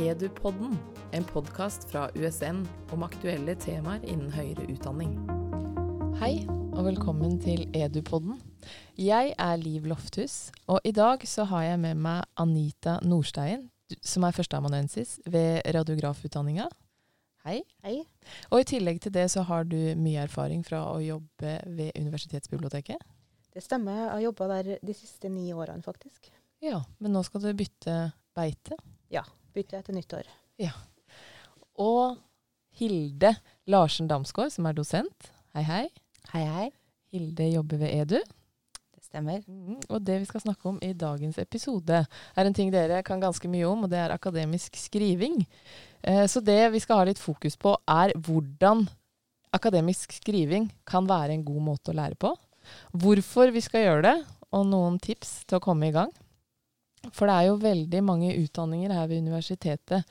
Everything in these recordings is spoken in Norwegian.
Edupodden, en podkast fra USN om aktuelle temaer innen høyere utdanning. Hei, og velkommen til Edupodden. Jeg er Liv Lofthus, og i dag så har jeg med meg Anita Nordstein, som er førsteamanuensis ved radiografutdanninga. Hei. Hei. Og i tillegg til det så har du mye erfaring fra å jobbe ved Universitetsbiblioteket. Det stemmer. Jeg har jobba der de siste ni årene, faktisk. Ja, men nå skal du bytte beite. Ja. Bytte etter nyttår. Ja. Og Hilde Larsen Damsgaard, som er dosent. Hei, hei. Hei, hei. Hilde jobber ved EDU. Det stemmer. Mm, og det vi skal snakke om i dagens episode, er en ting dere kan ganske mye om, og det er akademisk skriving. Eh, så det vi skal ha litt fokus på, er hvordan akademisk skriving kan være en god måte å lære på. Hvorfor vi skal gjøre det, og noen tips til å komme i gang. For det er jo veldig mange utdanninger her ved universitetet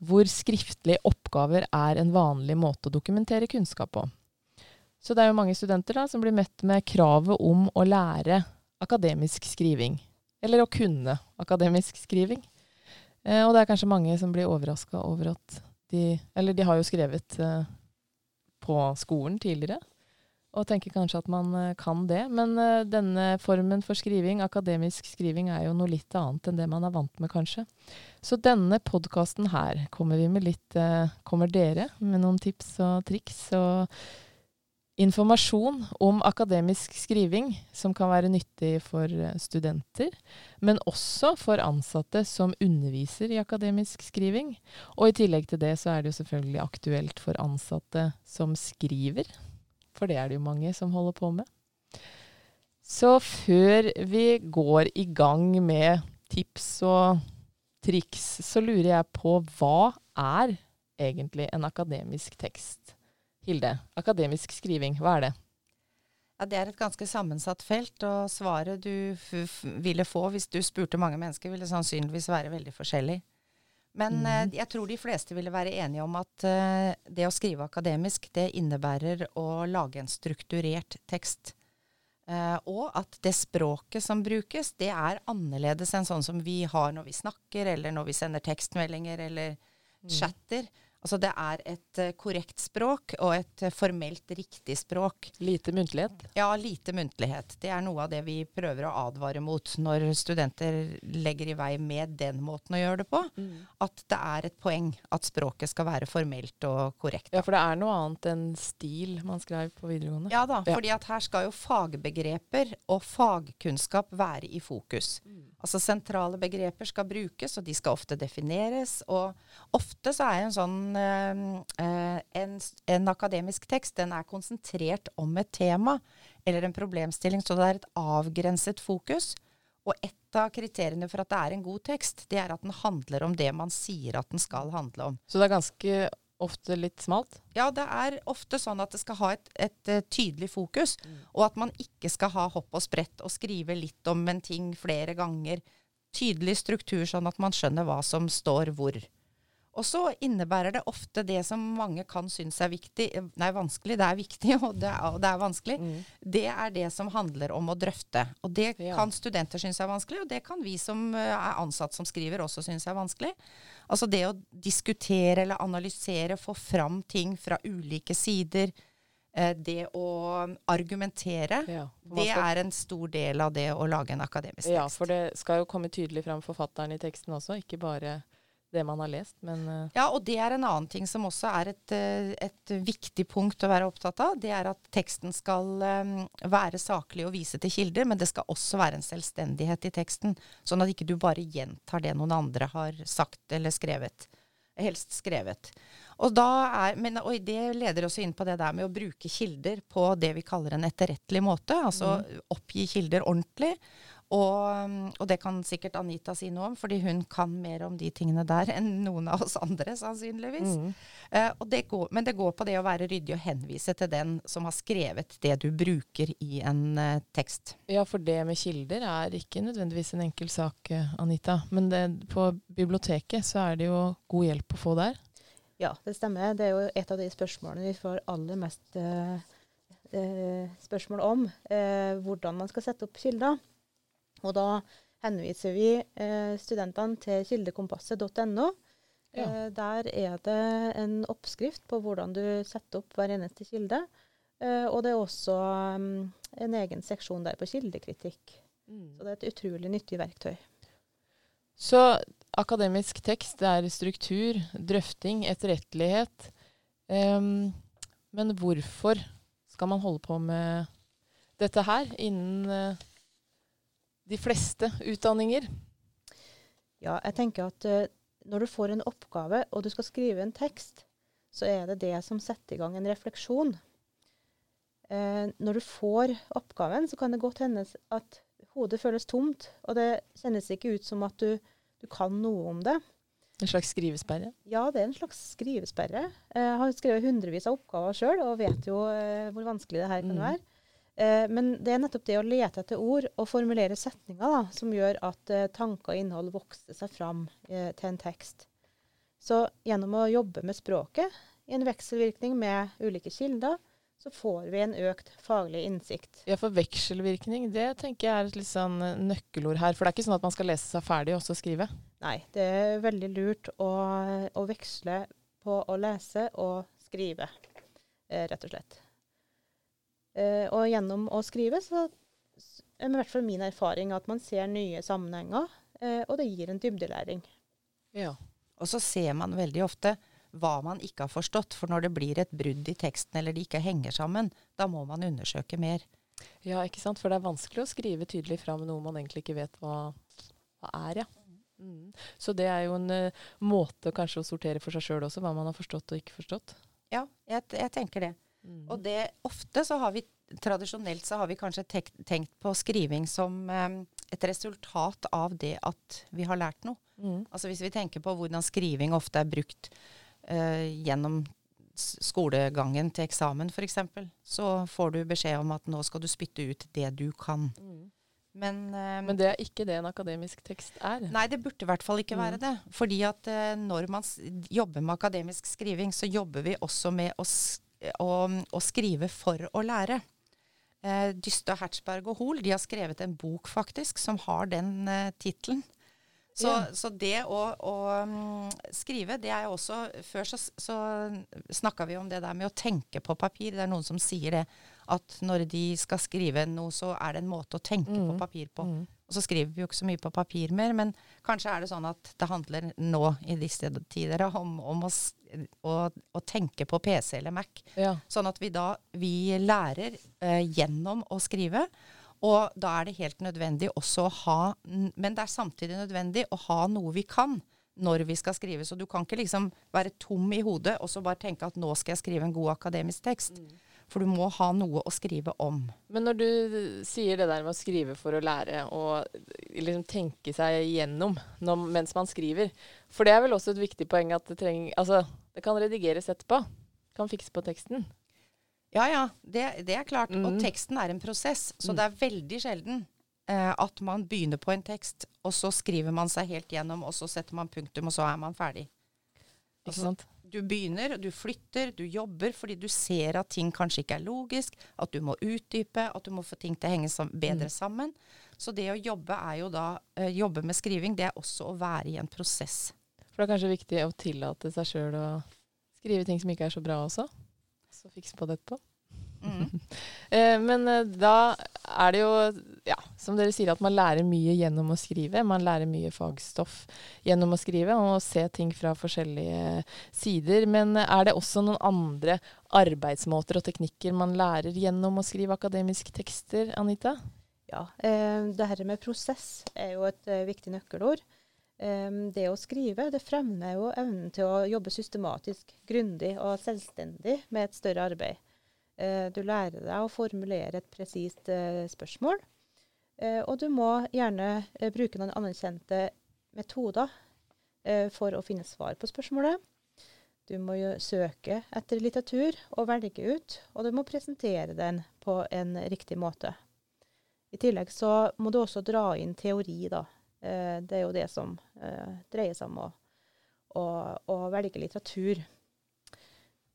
hvor skriftlige oppgaver er en vanlig måte å dokumentere kunnskap på. Så det er jo mange studenter da, som blir møtt med kravet om å lære akademisk skriving. Eller å kunne akademisk skriving. Eh, og det er kanskje mange som blir overraska over at de Eller de har jo skrevet eh, på skolen tidligere og tenker kanskje at man uh, kan det. Men uh, denne formen for skriving, akademisk skriving, er jo noe litt annet enn det man er vant med, kanskje. Så denne podkasten her kommer vi med litt uh, Kommer dere med noen tips og triks og informasjon om akademisk skriving som kan være nyttig for studenter, men også for ansatte som underviser i akademisk skriving. Og i tillegg til det så er det jo selvfølgelig aktuelt for ansatte som skriver for det er det jo mange som holder på med. Så før vi går i gang med tips og triks, så lurer jeg på hva er egentlig en akademisk tekst? Hilde, akademisk skriving, hva er det? Ja, Det er et ganske sammensatt felt, og svaret du ville få hvis du spurte mange mennesker, ville sannsynligvis være veldig forskjellig. Men mm. jeg tror de fleste ville være enige om at uh, det å skrive akademisk, det innebærer å lage en strukturert tekst. Uh, og at det språket som brukes, det er annerledes enn sånn som vi har når vi snakker, eller når vi sender tekstmeldinger eller mm. Altså det er et uh, korrekt språk og et uh, formelt riktig språk. Lite muntlighet? Ja, lite muntlighet. Det er noe av det vi prøver å advare mot når studenter legger i vei med den måten å gjøre det på. Mm. At det er et poeng at språket skal være formelt og korrekt. Ja, for det er noe annet enn stil man skrev på videregående? Ja da, ja. fordi at her skal jo fagbegreper og fagkunnskap være i fokus. Mm. Altså sentrale begreper skal brukes, og de skal ofte defineres. Og ofte så er en sånn eh, en, en, akademisk tekst den er konsentrert om et tema eller en problemstilling, så det er et avgrenset fokus. Og et av kriteriene for at det er en god tekst, det er at den handler om det man sier at den skal handle om. Så det er ganske ofte litt smalt? Ja, det er ofte sånn at det skal ha et, et, et eh, tydelig fokus. Mm. Og at man ikke skal ha hopp og sprett og skrive litt om en ting flere ganger. Tydelig struktur, sånn at man skjønner hva som står hvor. Og så innebærer det ofte det som mange kan synes er viktig Nei, vanskelig. Det er viktig, og det er, og det er vanskelig. Mm. Det er det som handler om å drøfte. Og det ja. kan studenter synes er vanskelig, og det kan vi som eh, er ansatt som skriver, også synes er vanskelig. Altså det å diskutere eller analysere, få fram ting fra ulike sider. Eh, det å argumentere, ja, det er en stor del av det å lage en akademisk tekst. Ja, for det skal jo komme tydelig fram forfatteren i teksten også, ikke bare det man har lest, men uh. Ja, og det er en annen ting som også er et, eh, et, viktig punkt å være opptatt av. Det er at teksten skal um, være saklig og vise til kilder, men det skal også være en selvstendighet i teksten. Sånn at ikke du bare gjentar det noen andre har sagt eller skrevet. Helst skrevet. Og, er, men, og det leder også inn på det der med å bruke kilder på det vi kaller en etterrettelig måte. Altså mm. oppgi kilder ordentlig. Og, og, det kan sikkert Anita si noe om, fordi hun kan mer om de tingene der enn noen av oss andre, sannsynligvis. Mm. Uh, det går, men det går på det å være ryddig og henvise til den som har skrevet det du bruker i en uh, tekst. Ja, for det med kilder er ikke nødvendigvis en enkel sak, eh, Anita. Men det, på biblioteket så er det jo god hjelp å få der. Ja, det stemmer. Det er jo et av de spørsmålene vi får aller mest uh, spørsmål om. hvordan man skal sette opp kilder. Og da henviser vi eh, studentene til kildekompasset.no. Ja. Eh, der er det en oppskrift på hvordan du setter opp hver eneste kilde. Eh, og det er også mm, en egen seksjon der på kildekritikk. Så det er et utrolig nyttig verktøy. Så akademisk tekst det er struktur, drøfting, etterrettelighet. Um, men hvorfor skal man holde på med dette her innen eh, de fleste utdanninger? Ja, jeg tenker at uh, når du får en oppgave og du skal skrive en tekst, så er det det som setter i gang en refleksjon. Uh, når du får oppgaven, så kan det godt hende at hodet føles tomt, og det kjennes ikke ut som at du, du kan noe om det. En slags skrivesperre? Ja, det er en slags skrivesperre. Eh, Jeg har skrevet hundrevis av oppgaver sjøl, og vet jo hvor vanskelig det her kan Mm. være. Eh, Men det er nettopp det å lete etter ord og formulere setninger da, som gjør at eh, tanker og innhold vokser seg fram eh, til en tekst. Så gjennom å jobbe med språket i en vekselvirkning med ulike kilder, så får vi en økt faglig innsikt. Ja, for vekselvirkning, det tenker jeg er et litt sånn nøkkelord her. For det er ikke sånn at man skal lese seg ferdig og så skrive. Nei, det er veldig lurt å, å veksle på å lese og skrive, eh, rett og slett. Eh, og gjennom å skrive så er i hvert fall min erfaring at man ser nye sammenhenger, eh, og det gir en dybdelæring. Ja. Og så ser man veldig ofte hva man ikke har forstått. For når det blir et brudd i teksten eller de ikke henger sammen, da må man undersøke mer. ja, ikke sant. For det er vanskelig å skrive tydelig fram noe man egentlig ikke vet hva, hva er, ja. Mm. Så det er jo en uh, måte kanskje å sortere for seg sjøl også, hva man har forstått og ikke forstått. Ja, jeg, jeg tenker det. Mm. Og det ofte så har vi Tradisjonelt så har vi kanskje tek, tenkt på skriving som eh, et resultat av det at vi har lært noe. Mm. Altså Hvis vi tenker på hvordan skriving ofte er brukt eh, gjennom skolegangen til eksamen f.eks., så får du beskjed om at nå skal du spytte ut det du kan. Men, eh, Men det er ikke det en akademisk tekst er. Nei, det burde i hvert fall ikke Mm. være det. Fordi at eh, når man jobber med akademisk skriving, så jobber vi også med å, s å, å skrive for å lære. Eh, Dyste, Hertzberg og Hoel de har skrevet en bok faktisk som har den eh, tittelen. Så, Ja. så det å, å mm, skrive, det er jo også Før så, så snakka vi om det der med å tenke på papir. Det er noen som sier det. At når de skal skrive noe, så er det en måte å tenke på Mm. papir på. Mm. Og så skriver vi jo ikke så mye på papir mer, men kanskje er det sånn at det handler nå i disse tider om, om å, å, å tenke på PC eller Mac. Ja. Sånn at vi da vi lærer eh, gjennom å skrive. Og da er det helt nødvendig også å ha Men det er samtidig nødvendig å ha noe vi kan når vi skal skrive. Så du kan ikke liksom være tom i hodet og så bare tenke at nå skal jeg skrive en god akademisk tekst. For du må ha noe å skrive om. Men når du sier det der med å skrive for å lære, og liksom tenke seg igjennom når, mens man skriver For det er vel også et viktig poeng at det trenger Altså, det kan redigeres etterpå. Kan fikse på teksten. Ja, ja, det, det er klart. Mm. Og teksten er en prosess, så Mm. det er veldig sjelden eh, at man begynner på en tekst, og så skriver man seg helt gjennom, og så setter man punktum, og så er man ferdig. Ikke Altså, sant? Du begynner, du flytter, du jobber fordi du ser at ting kanskje ikke er logisk, at du må utdype, at du må få ting til å henge sam bedre Mm. sammen. Så det å jobbe er jo da eh, Jobbe med skriving, det er også å være i en prosess. For det er kanskje viktig å tillate seg sjøl å skrive ting som ikke er så bra også. Så fikse på det etterpå. Mm. Eh, men eh, da er det jo, ja, som dere sier, at man lærer mye gjennom å skrive. Man lærer mye fagstoff gjennom å skrive, og se ting fra forskjellige sider. Men eh, er det også noen andre arbeidsmåter og teknikker man lærer gjennom å skrive akademiske tekster, Anita? Ja, eh, det her med prosess er jo et eh, viktig nøkkelord. Det å skrive det fremmer jo evnen til å jobbe systematisk, grundig og selvstendig med et større arbeid. Eh, du lærer deg å formulere et presist eh, spørsmål, eh, og du må gjerne bruke noen anerkjente metoder for å finne svar på spørsmålet. Du må jo søke etter litteratur og velge ut, og du må presentere den på en riktig måte. I tillegg så må du også dra inn teori, da. Eh, det er jo det som eh, dreier seg om å, å, å velge litteratur.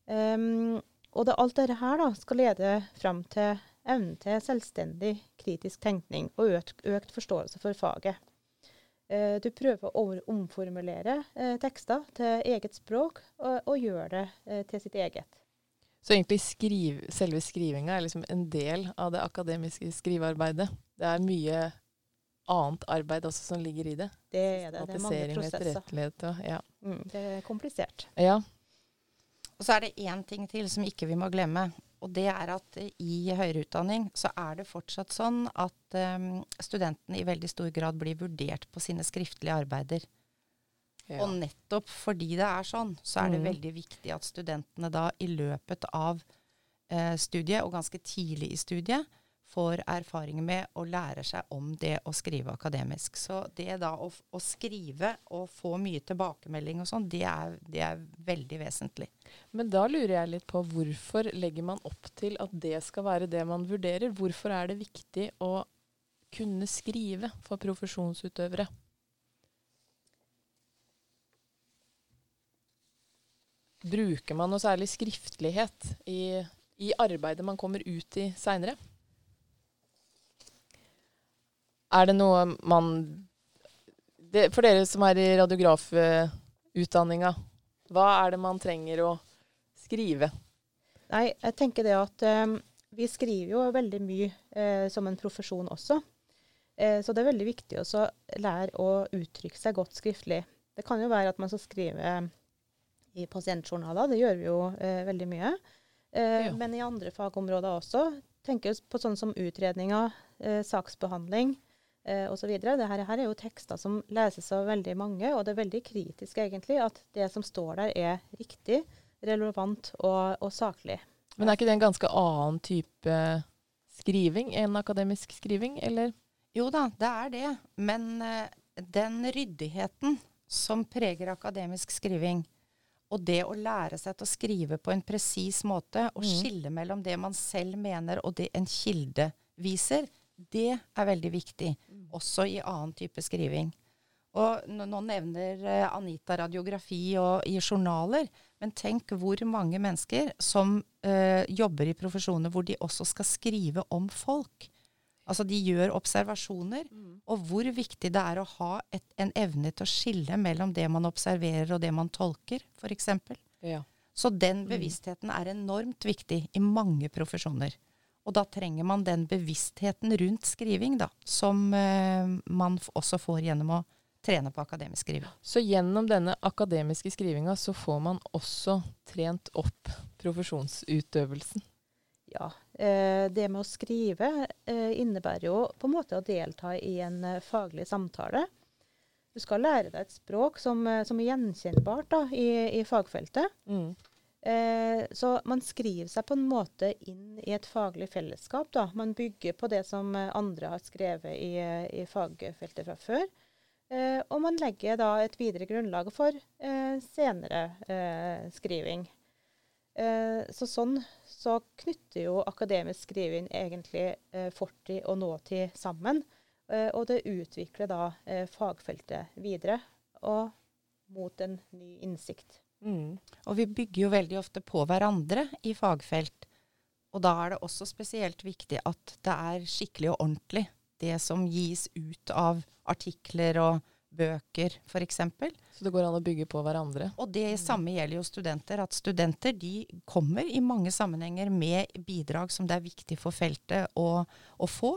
Um, og det, alt dette her da, skal lede fram til evnen til selvstendig kritisk tenkning og økt, økt forståelse for faget. Eh, du prøver å omformulere eh, tekster til eget språk, og, og gjør det eh, til sitt eget. Så egentlig skriv, selve skrivinga er liksom en del av det akademiske skrivearbeidet. Det er mye annet arbeid også som ligger i det. Det er det. Det er mange prosesser. Og, ja. mm, det er komplisert. Ja. Og så er det én ting til som ikke vi må glemme. Og det er at i høyere utdanning så er det fortsatt sånn at um, studentene i veldig stor grad blir vurdert på sine skriftlige arbeider. Ja. Og nettopp fordi det er sånn, så er det mm. veldig viktig at studentene da i løpet av eh, studiet, og ganske tidlig i studiet, får erfaring med å lære seg om det å skrive akademisk. Så det da å, å skrive og få mye tilbakemelding og sånn, det, det, er veldig vesentlig. Men da lurer jeg litt på hvorfor legger man opp til at det skal være det man vurderer? Hvorfor er det viktig å kunne skrive for profesjonsutøvere? Bruker man noe særlig skriftlighet i, i arbeidet man kommer ut i seinere? Er det noe man det, For dere som er i radiografutdanninga, hva er det man trenger å skrive? Nei, jeg tenker det at um, vi skriver jo veldig mye uh, som en profesjon også. Uh, så det er veldig viktig å lære å uttrykke seg godt skriftlig. Det kan jo være at man skal skrive i pasientjournaler, det gjør vi jo uh, veldig mye. Ja. Men i andre fagområder også. Tenker på sånn som utredninger, saksbehandling, eh, osv. Dette her er jo tekster som leses av veldig mange, og det er veldig kritisk egentlig at det som står der er riktig, relevant og, og saklig. Men er ikke det en ganske annen type skriving enn akademisk skriving, eller? Jo da, det er det. Men eh, den ryddigheten som preger akademisk skriving, og det å lære seg til å skrive på en presis måte, og mm. skille mellom det man selv mener og det en kilde viser, det er veldig viktig, mm. også i annen type skriving. Og nå nevner eh, Anita radiografi og i journaler, men tenk hvor mange mennesker som uh, jobber i profesjoner hvor de også skal skrive om folk. Altså de gjør observasjoner, mm. og hvor viktig det er å ha et, en evne til å skille mellom det man observerer og det man tolker, f.eks. Ja. Så den mm. bevisstheten er enormt viktig i mange profesjoner. Og da trenger man den bevisstheten rundt skriving, da, som eh, man også får gjennom å trene på akademisk skriving. Så gjennom denne akademiske skrivinga så får man også trent opp profesjonsutøvelsen? Ja. Eh, det med å skrive eh, innebærer jo på en måte å delta i en eh, faglig samtale. Du skal lære deg et språk som, eh, som er gjenkjennbart da, i, i fagfeltet. Mm. Eh, så man skriver seg på en måte inn i et faglig fellesskap. Da. Man bygger på det som andre har skrevet i, i fagfeltet fra før. Eh, og man legger da et videre grunnlag for eh, senere eh, skriving. Eh, så sånn så knytter jo akademisk skriving egentlig eh, fortid og nåtid sammen. og det utvikler da fagfeltet videre og mot en ny innsikt. Mm. Og vi bygger jo veldig ofte på hverandre i fagfelt. Og da er det også spesielt viktig at det er skikkelig og ordentlig, det som gis ut av artikler og bøker, f.eks. Så det går an å bygge på hverandre? Og det samme gjelder jo studenter. At studenter de kommer i mange sammenhenger med bidrag som det er viktig for feltet å, å få.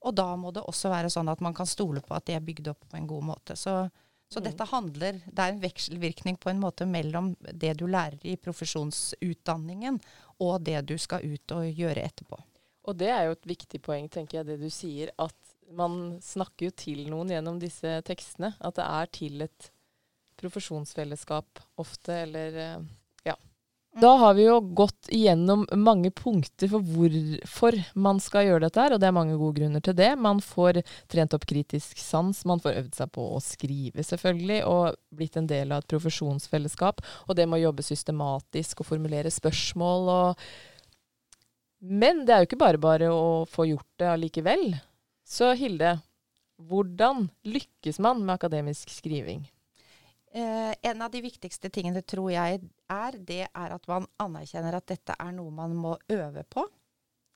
Og da må det også være sånn at man kan stole på at det er bygd opp på en god måte. Så så mm. dette handler Det er en vekselvirkning på en måte mellom det du lærer i profesjonsutdanningen, og det du skal ut og gjøre etterpå. Og det er jo et viktig poeng, tenker jeg, det du sier. At man snakker jo til noen gjennom disse tekstene. At det er til et profesjonsfellesskap ofte, eller eh, da har vi jo gått igjennom mange punkter for hvorfor man skal gjøre dette her, og det er mange gode grunner til det. Man får trent opp kritisk sans, man får øvd seg på å skrive, selvfølgelig, og blitt en del av et profesjonsfellesskap. Og det med å jobbe systematisk og formulere spørsmål og Men det er jo ikke bare bare å få gjort det allikevel. Så Hilde, hvordan lykkes man med akademisk skriving? Eh, en av de viktigste tingene, tror jeg, er det er at man anerkjenner at dette er noe man må øve på.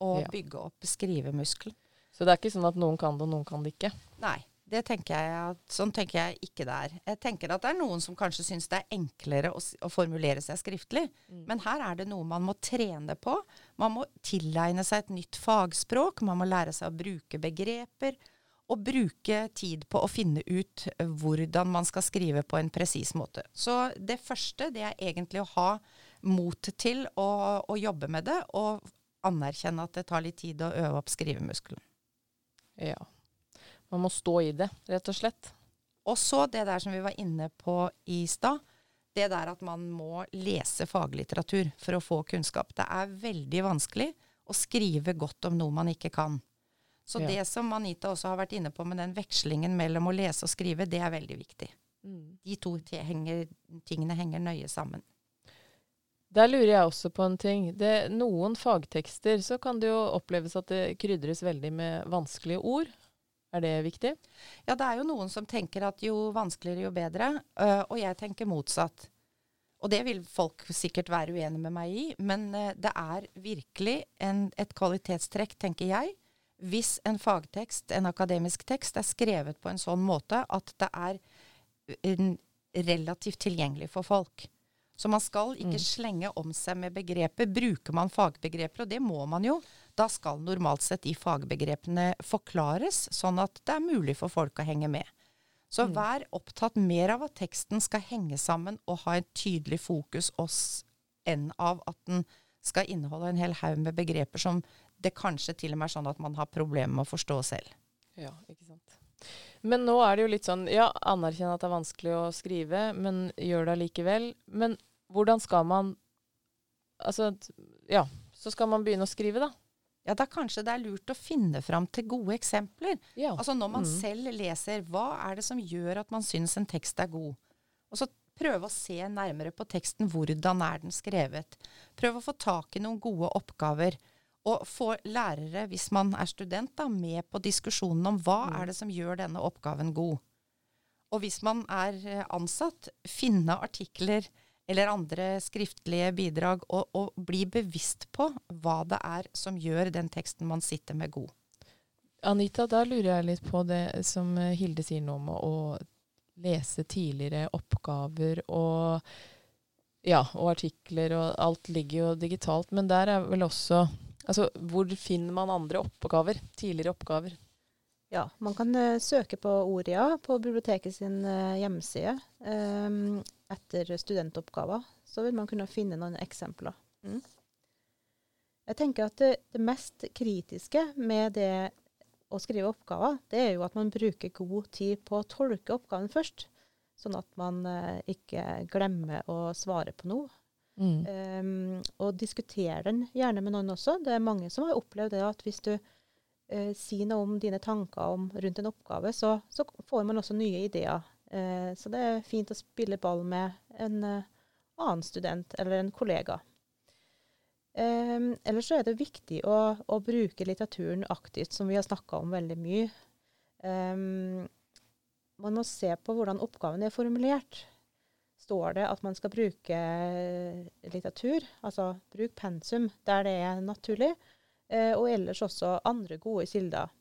Og ja. bygge opp skrivemuskelen. Så det er ikke sånn at noen kan det, og noen kan det ikke? Nei. det tenker jeg at, sånn tenker jeg ikke det er. Jeg tenker at det er noen som kanskje syns det er enklere å, å formulere seg skriftlig. Mm. Men her er det noe man må trene på. Man må tilegne seg et nytt fagspråk. Man må lære seg å bruke begreper. Og bruke tid på å finne ut hvordan man skal skrive på en presis måte. Så det første det er egentlig å ha mot til å, å jobbe med det, og anerkjenne at det tar litt tid å øve opp skrivemuskelen. Ja. Man må stå i det, rett og slett. Og så det der som vi var inne på i stad. Det der at man må lese faglitteratur for å få kunnskap. Det er veldig vanskelig å skrive godt om noe man ikke kan. Så ja. det som Anita også har vært inne på med den vekslingen mellom å lese og skrive, det er veldig viktig. Mm. De to henger, tingene henger nøye sammen. Der lurer jeg også på en ting. Det, noen fagtekster så kan det jo oppleves at det krydres veldig med vanskelige ord. Er det viktig? Ja, det er jo noen som tenker at jo vanskeligere, jo bedre. Uh, og jeg tenker motsatt. Og det vil folk sikkert være uenig med meg i, men uh, det er virkelig en, et kvalitetstrekk, tenker jeg, hvis en fagtekst, en akademisk tekst, er skrevet på en sånn måte at det er relativt tilgjengelig for folk. Så man skal ikke mm. slenge om seg med begreper. Bruker man fagbegreper, og det må man jo, da skal normalt sett de fagbegrepene forklares, sånn at det er mulig for folk å henge med. Så mm. vær opptatt mer av at teksten skal henge sammen og ha et tydelig fokus oss, enn av at den skal inneholde en hel haug med begreper som det kanskje til og med er sånn at man har problemer med å forstå selv. Ja, ikke sant. Men nå er det jo litt sånn Ja, anerkjenn at det er vanskelig å skrive, men gjør det allikevel. Men hvordan skal man Altså, ja. Så skal man begynne å skrive, da. Ja, da kanskje det er lurt å finne fram til gode eksempler. Ja. Altså når man mm. selv leser, hva er det som gjør at man syns en tekst er god? Og så prøve å se nærmere på teksten. Hvordan er den skrevet? Prøv å få tak i noen gode oppgaver. Og få lærere, hvis man er student, da, med på diskusjonen om hva mm. er det som gjør denne oppgaven god. Og hvis man er eh, ansatt, finne artikler eller andre skriftlige bidrag, og, og bli bevisst på hva det er som gjør den teksten man sitter med, god. Anita, da lurer jeg litt på det som Hilde sier nå om å lese tidligere oppgaver og ja, og artikler og alt ligger jo digitalt. Men der er vel også Altså, hvor finner man andre oppgaver? Tidligere oppgaver? Ja, man kan uh, søke på Oria på biblioteket sin uh, hjemmeside um, etter studentoppgaver. Så vil man kunne finne noen eksempler. Mm. Jeg tenker at det, det, mest kritiske med det å skrive oppgaver, det er jo at man bruker god tid på å tolke oppgaven først. Sånn at man uh, ikke glemmer å svare på noe. Mm. Um, og diskuter den gjerne med noen også. Det er mange som har opplevd det at hvis du uh, sier noe om dine tanker om, rundt en oppgave, så, så, får man også nye ideer. Uh, så det er fint å spille ball med en uh, annen student eller en kollega. Um, ellers så er det viktig å, å, bruke litteraturen aktivt, som vi har snakka om veldig mye. Um, man må se på hvordan oppgaven er formulert står det at man skal bruke litteratur, altså bruk pensum der det er naturlig, eh, og ellers også andre gode kilder.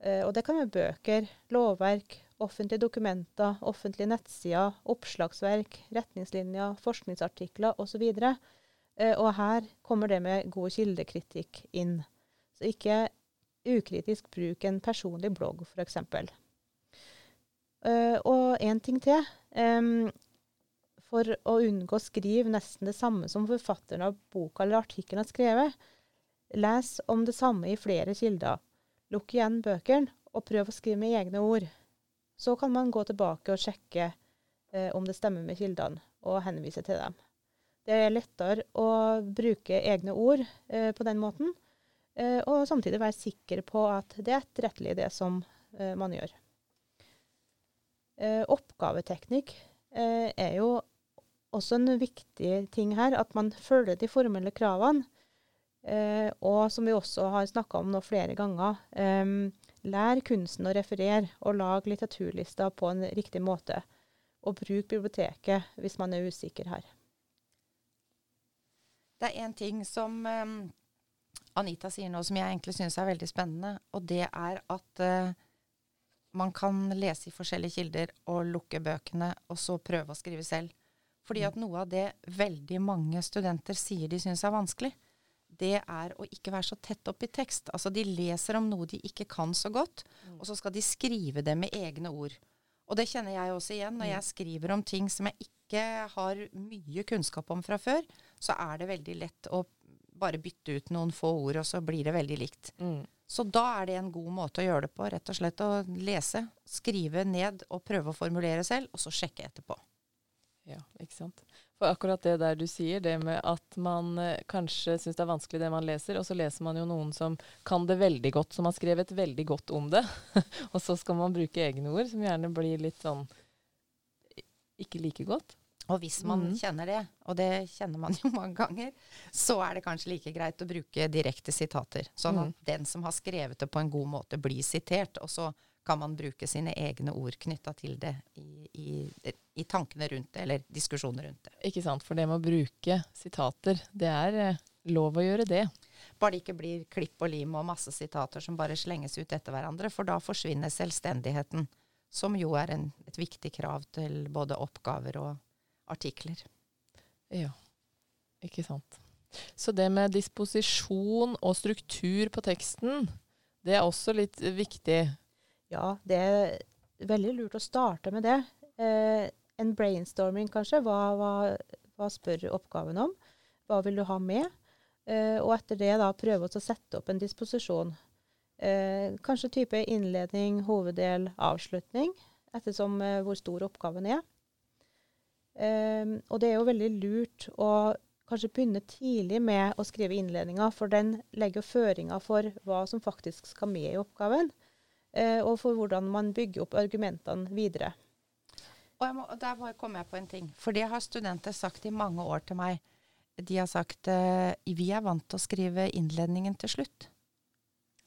Eh, og det kan være bøker, lovverk, offentlige dokumenter, offentlige nettsider, oppslagsverk, retningslinjer, forskningsartikler osv. så og her kommer det med god kildekritikk inn. Så ikke ukritisk bruk en personlig blogg, f.eks. Uh, og en ting til. Um, for å unngå å skrive nesten det samme som forfatteren av boka eller artikkelen har skrevet. Les om det samme i flere kilder. Lukk igjen bøkene, og prøv å skrive med egne ord. Så kan man gå tilbake og sjekke eh, om det stemmer med kildene, og henvise til dem. Det er lettere å bruke egne ord eh, på den måten, eh, og samtidig være sikker på at det er etterrettelig, det som eh, man gjør. Eh, oppgaveteknikk eh, er jo også en viktig ting her at man følger de formelle kravene. Eh, og som vi også har snakka om nå flere ganger, eh, lær kunsten å referere og lag litteraturlister på en riktig måte. Og bruk biblioteket hvis man er usikker her. Det er én ting som eh, Anita sier nå som jeg egentlig syns er veldig spennende, og det er at uh, man kan lese i forskjellige kilder og lukke bøkene, og så prøve å skrive selv. Fordi at noe av det veldig mange studenter sier de syns er vanskelig, det er å ikke være så tett opp i tekst. Altså de leser om noe de ikke kan så godt, og så skal de skrive det med egne ord. Og det kjenner jeg også igjen. Når jeg skriver om ting som jeg ikke har mye kunnskap om fra før, så er det veldig lett å bare bytte ut noen få ord, og så blir det veldig likt. Mm. Så da er det en god måte å gjøre det på. Rett og slett å lese, skrive ned og prøve å formulere selv, og så sjekke etterpå. Ja, ikke sant. For akkurat det der du sier, det med at man eh, kanskje syns det er vanskelig det man leser, og så leser man jo noen som kan det veldig godt, som har skrevet veldig godt om det, og så skal man bruke egne ord, som gjerne blir litt sånn ikke like godt. Og hvis man mm. kjenner det, og det kjenner man jo mange ganger, så er det kanskje like greit å bruke direkte sitater. Sånn at mm. den som har skrevet det på en god måte, blir sitert. Og så kan man bruke sine egne ord knytta til det i, i, i tankene rundt det, eller diskusjoner rundt det. Ikke sant, for det med å bruke sitater, det er eh, lov å gjøre det. Bare det ikke blir klipp og lim og masse sitater som bare slenges ut etter hverandre, for da forsvinner selvstendigheten. Som jo er en, et viktig krav til både oppgaver og artikler. Ja, ikke sant. Så det med disposisjon og struktur på teksten, det er også litt viktig. Ja, det er veldig lurt å starte med det. Eh, en brainstorming, kanskje. Hva, hva, hva spør oppgaven om? Hva vil du ha med? Eh, og etter det da prøve å sette opp en disposisjon. Eh, kanskje type innledning, hoveddel, avslutning, ettersom eh, hvor stor oppgaven er. Eh, og det er jo veldig lurt å kanskje begynne tidlig med å skrive innledninga, for den legger føringer for hva som faktisk skal med i oppgaven og for hvordan man bygger opp argumentene videre. Og jeg må, der bare kom jeg på en ting. For det har studenter sagt i mange år til meg. De har sagt eh, vi er vant til å skrive innledningen til slutt.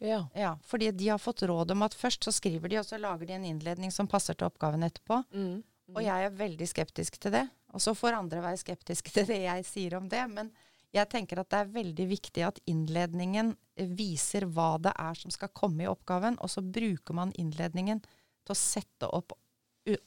Ja. Ja, Fordi de har fått råd om at først så skriver de, og så lager de en innledning som passer til oppgaven etterpå. Mm. Og jeg er veldig skeptisk til det. Og så får andre være skeptiske til det jeg sier om det. Men jeg tenker at det er veldig viktig at innledningen viser hva det er som skal komme i oppgaven, og så bruker man innledningen til å sette opp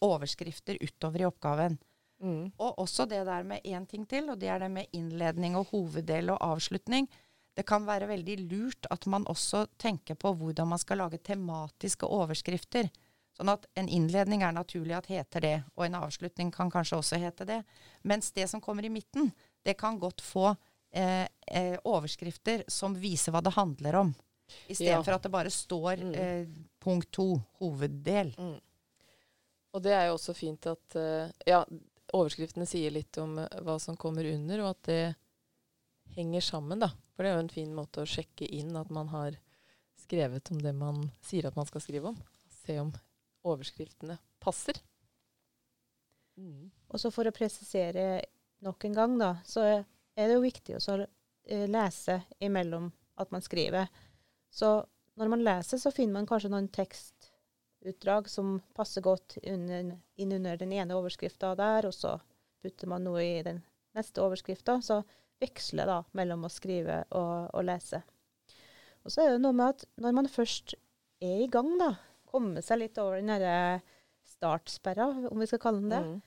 overskrifter utover i oppgaven. Mm. Og også det der med én ting til, og det er det med innledning og hoveddel og avslutning. Det kan være veldig lurt at man også tenker på hvordan man skal lage tematiske overskrifter. Sånn at en innledning er naturlig at heter det, og en avslutning kan kanskje også hete det. Mens det som kommer i midten, det kan godt få eh, eh, overskrifter som viser hva det handler om. Istedenfor Ja. at det bare står Mm. eh, punkt to, hoveddel. Mm. Og det er jo også fint at eh, ja, overskriftene sier litt om eh, hva som kommer under, og at det henger sammen, da. For det er jo en fin måte å sjekke inn at man har skrevet om det man sier at man skal skrive om. Se om overskriftene passer. Mm. Og så for å presisere nok en gang, da, så er det jo viktig å eh, lese imellom at man skriver. Så når man leser, så finner man kanskje noen tekstutdrag som passer godt inn under den ene overskrifta der, og så putter man noe i den neste overskrifta. Så veksler da mellom å skrive og, og lese. Og så er det noe med at når man først er i gang, da, komme seg litt over den derre startsperra, om vi skal kalle den det, Mm.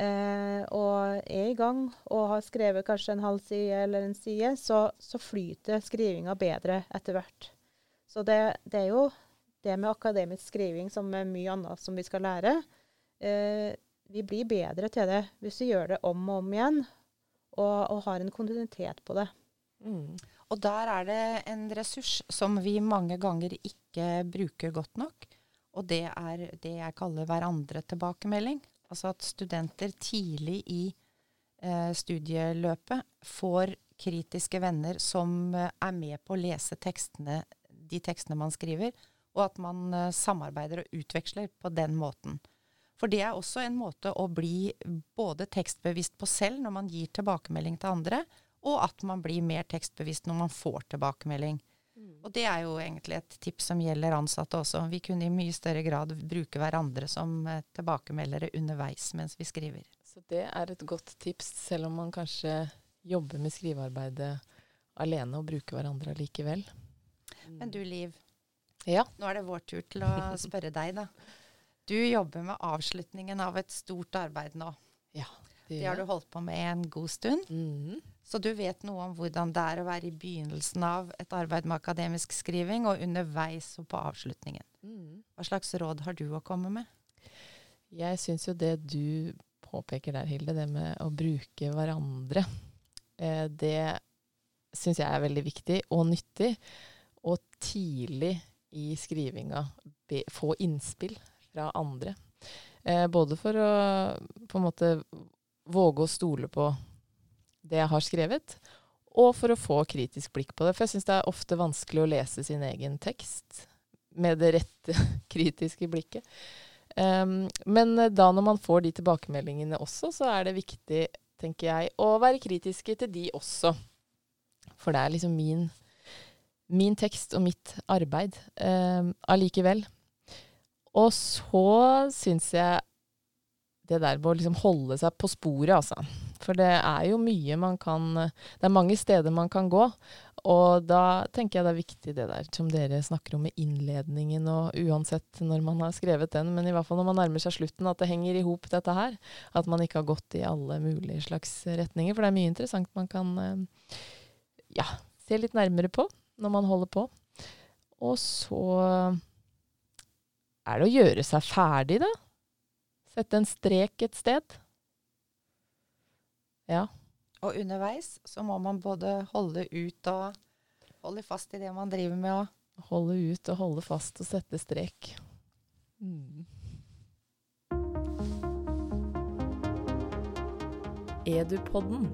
Eh, og er i gang og har skrevet kanskje en halv side eller en side, så, så flyter skrivinga bedre etter hvert. Så det, det er jo det med akademisk skriving som er mye annet som vi skal lære. Eh, vi blir bedre til det hvis vi gjør det om og om igjen, og, og har en kontinuitet på det. Mm. Og der er det en ressurs som vi mange ganger ikke bruker godt nok. Og det er det jeg kaller hverandre-tilbakemelding. Altså at studenter tidlig i eh, studieløpet får kritiske venner som eh, er med på å lese tekstene, de tekstene man skriver, og at man eh, samarbeider og utveksler på den måten. For det er også en måte å bli både tekstbevisst på selv når man gir tilbakemelding til andre, og at man blir mer tekstbevisst når man får tilbakemelding. Og det er jo egentlig et tips som gjelder ansatte også. Vi kunne i mye større grad bruke hverandre som eh, tilbakemeldere underveis mens vi skriver. Så det er et godt tips, selv om man kanskje jobber med skrivearbeidet alene og bruker hverandre allikevel. Men du Liv, Ja. nå er det vår tur til å spørre deg, da. Du jobber med avslutningen av et stort arbeid nå. Ja, Det har du holdt på med en god stund. Mhm. Så du vet noe om hvordan det er å være i begynnelsen av et arbeid med akademisk skriving, og underveis og på avslutningen. Mm. Hva slags råd har du å komme med? Jeg syns jo det du påpeker der, Hilde, det med å bruke hverandre, eh, det syns jeg er veldig viktig og nyttig. Og tidlig i skrivinga be, få innspill fra andre. Eh, både for å på en måte våge å stole på det jeg har skrevet, og for å få kritisk blikk på det. For jeg syns det er ofte vanskelig å lese sin egen tekst med det rette kritiske blikket. Um, men eh, da når man får de tilbakemeldingene også, så er det viktig, tenker jeg, å være kritiske til de også. For det er liksom min, min tekst og mitt arbeid um, allikevel. Og så syns jeg det der med å liksom holde seg på sporet, altså. For det er jo mye man kan Det er mange steder man kan gå. Og da tenker jeg det er viktig det der som dere snakker om med innledningen, og uansett når man har skrevet den, men i hvert fall når man nærmer seg slutten, at det henger i hop dette her. At man ikke har gått i alle mulige slags retninger. For det er mye interessant man kan eh, ja, se litt nærmere på når man holder på. Og så er det å gjøre seg ferdig, da. Sette en strek et sted. Ja. Og underveis så må man både holde ut og holde fast i det man driver med. Og Holde ut og holde fast og sette strek. Mm. Edupodden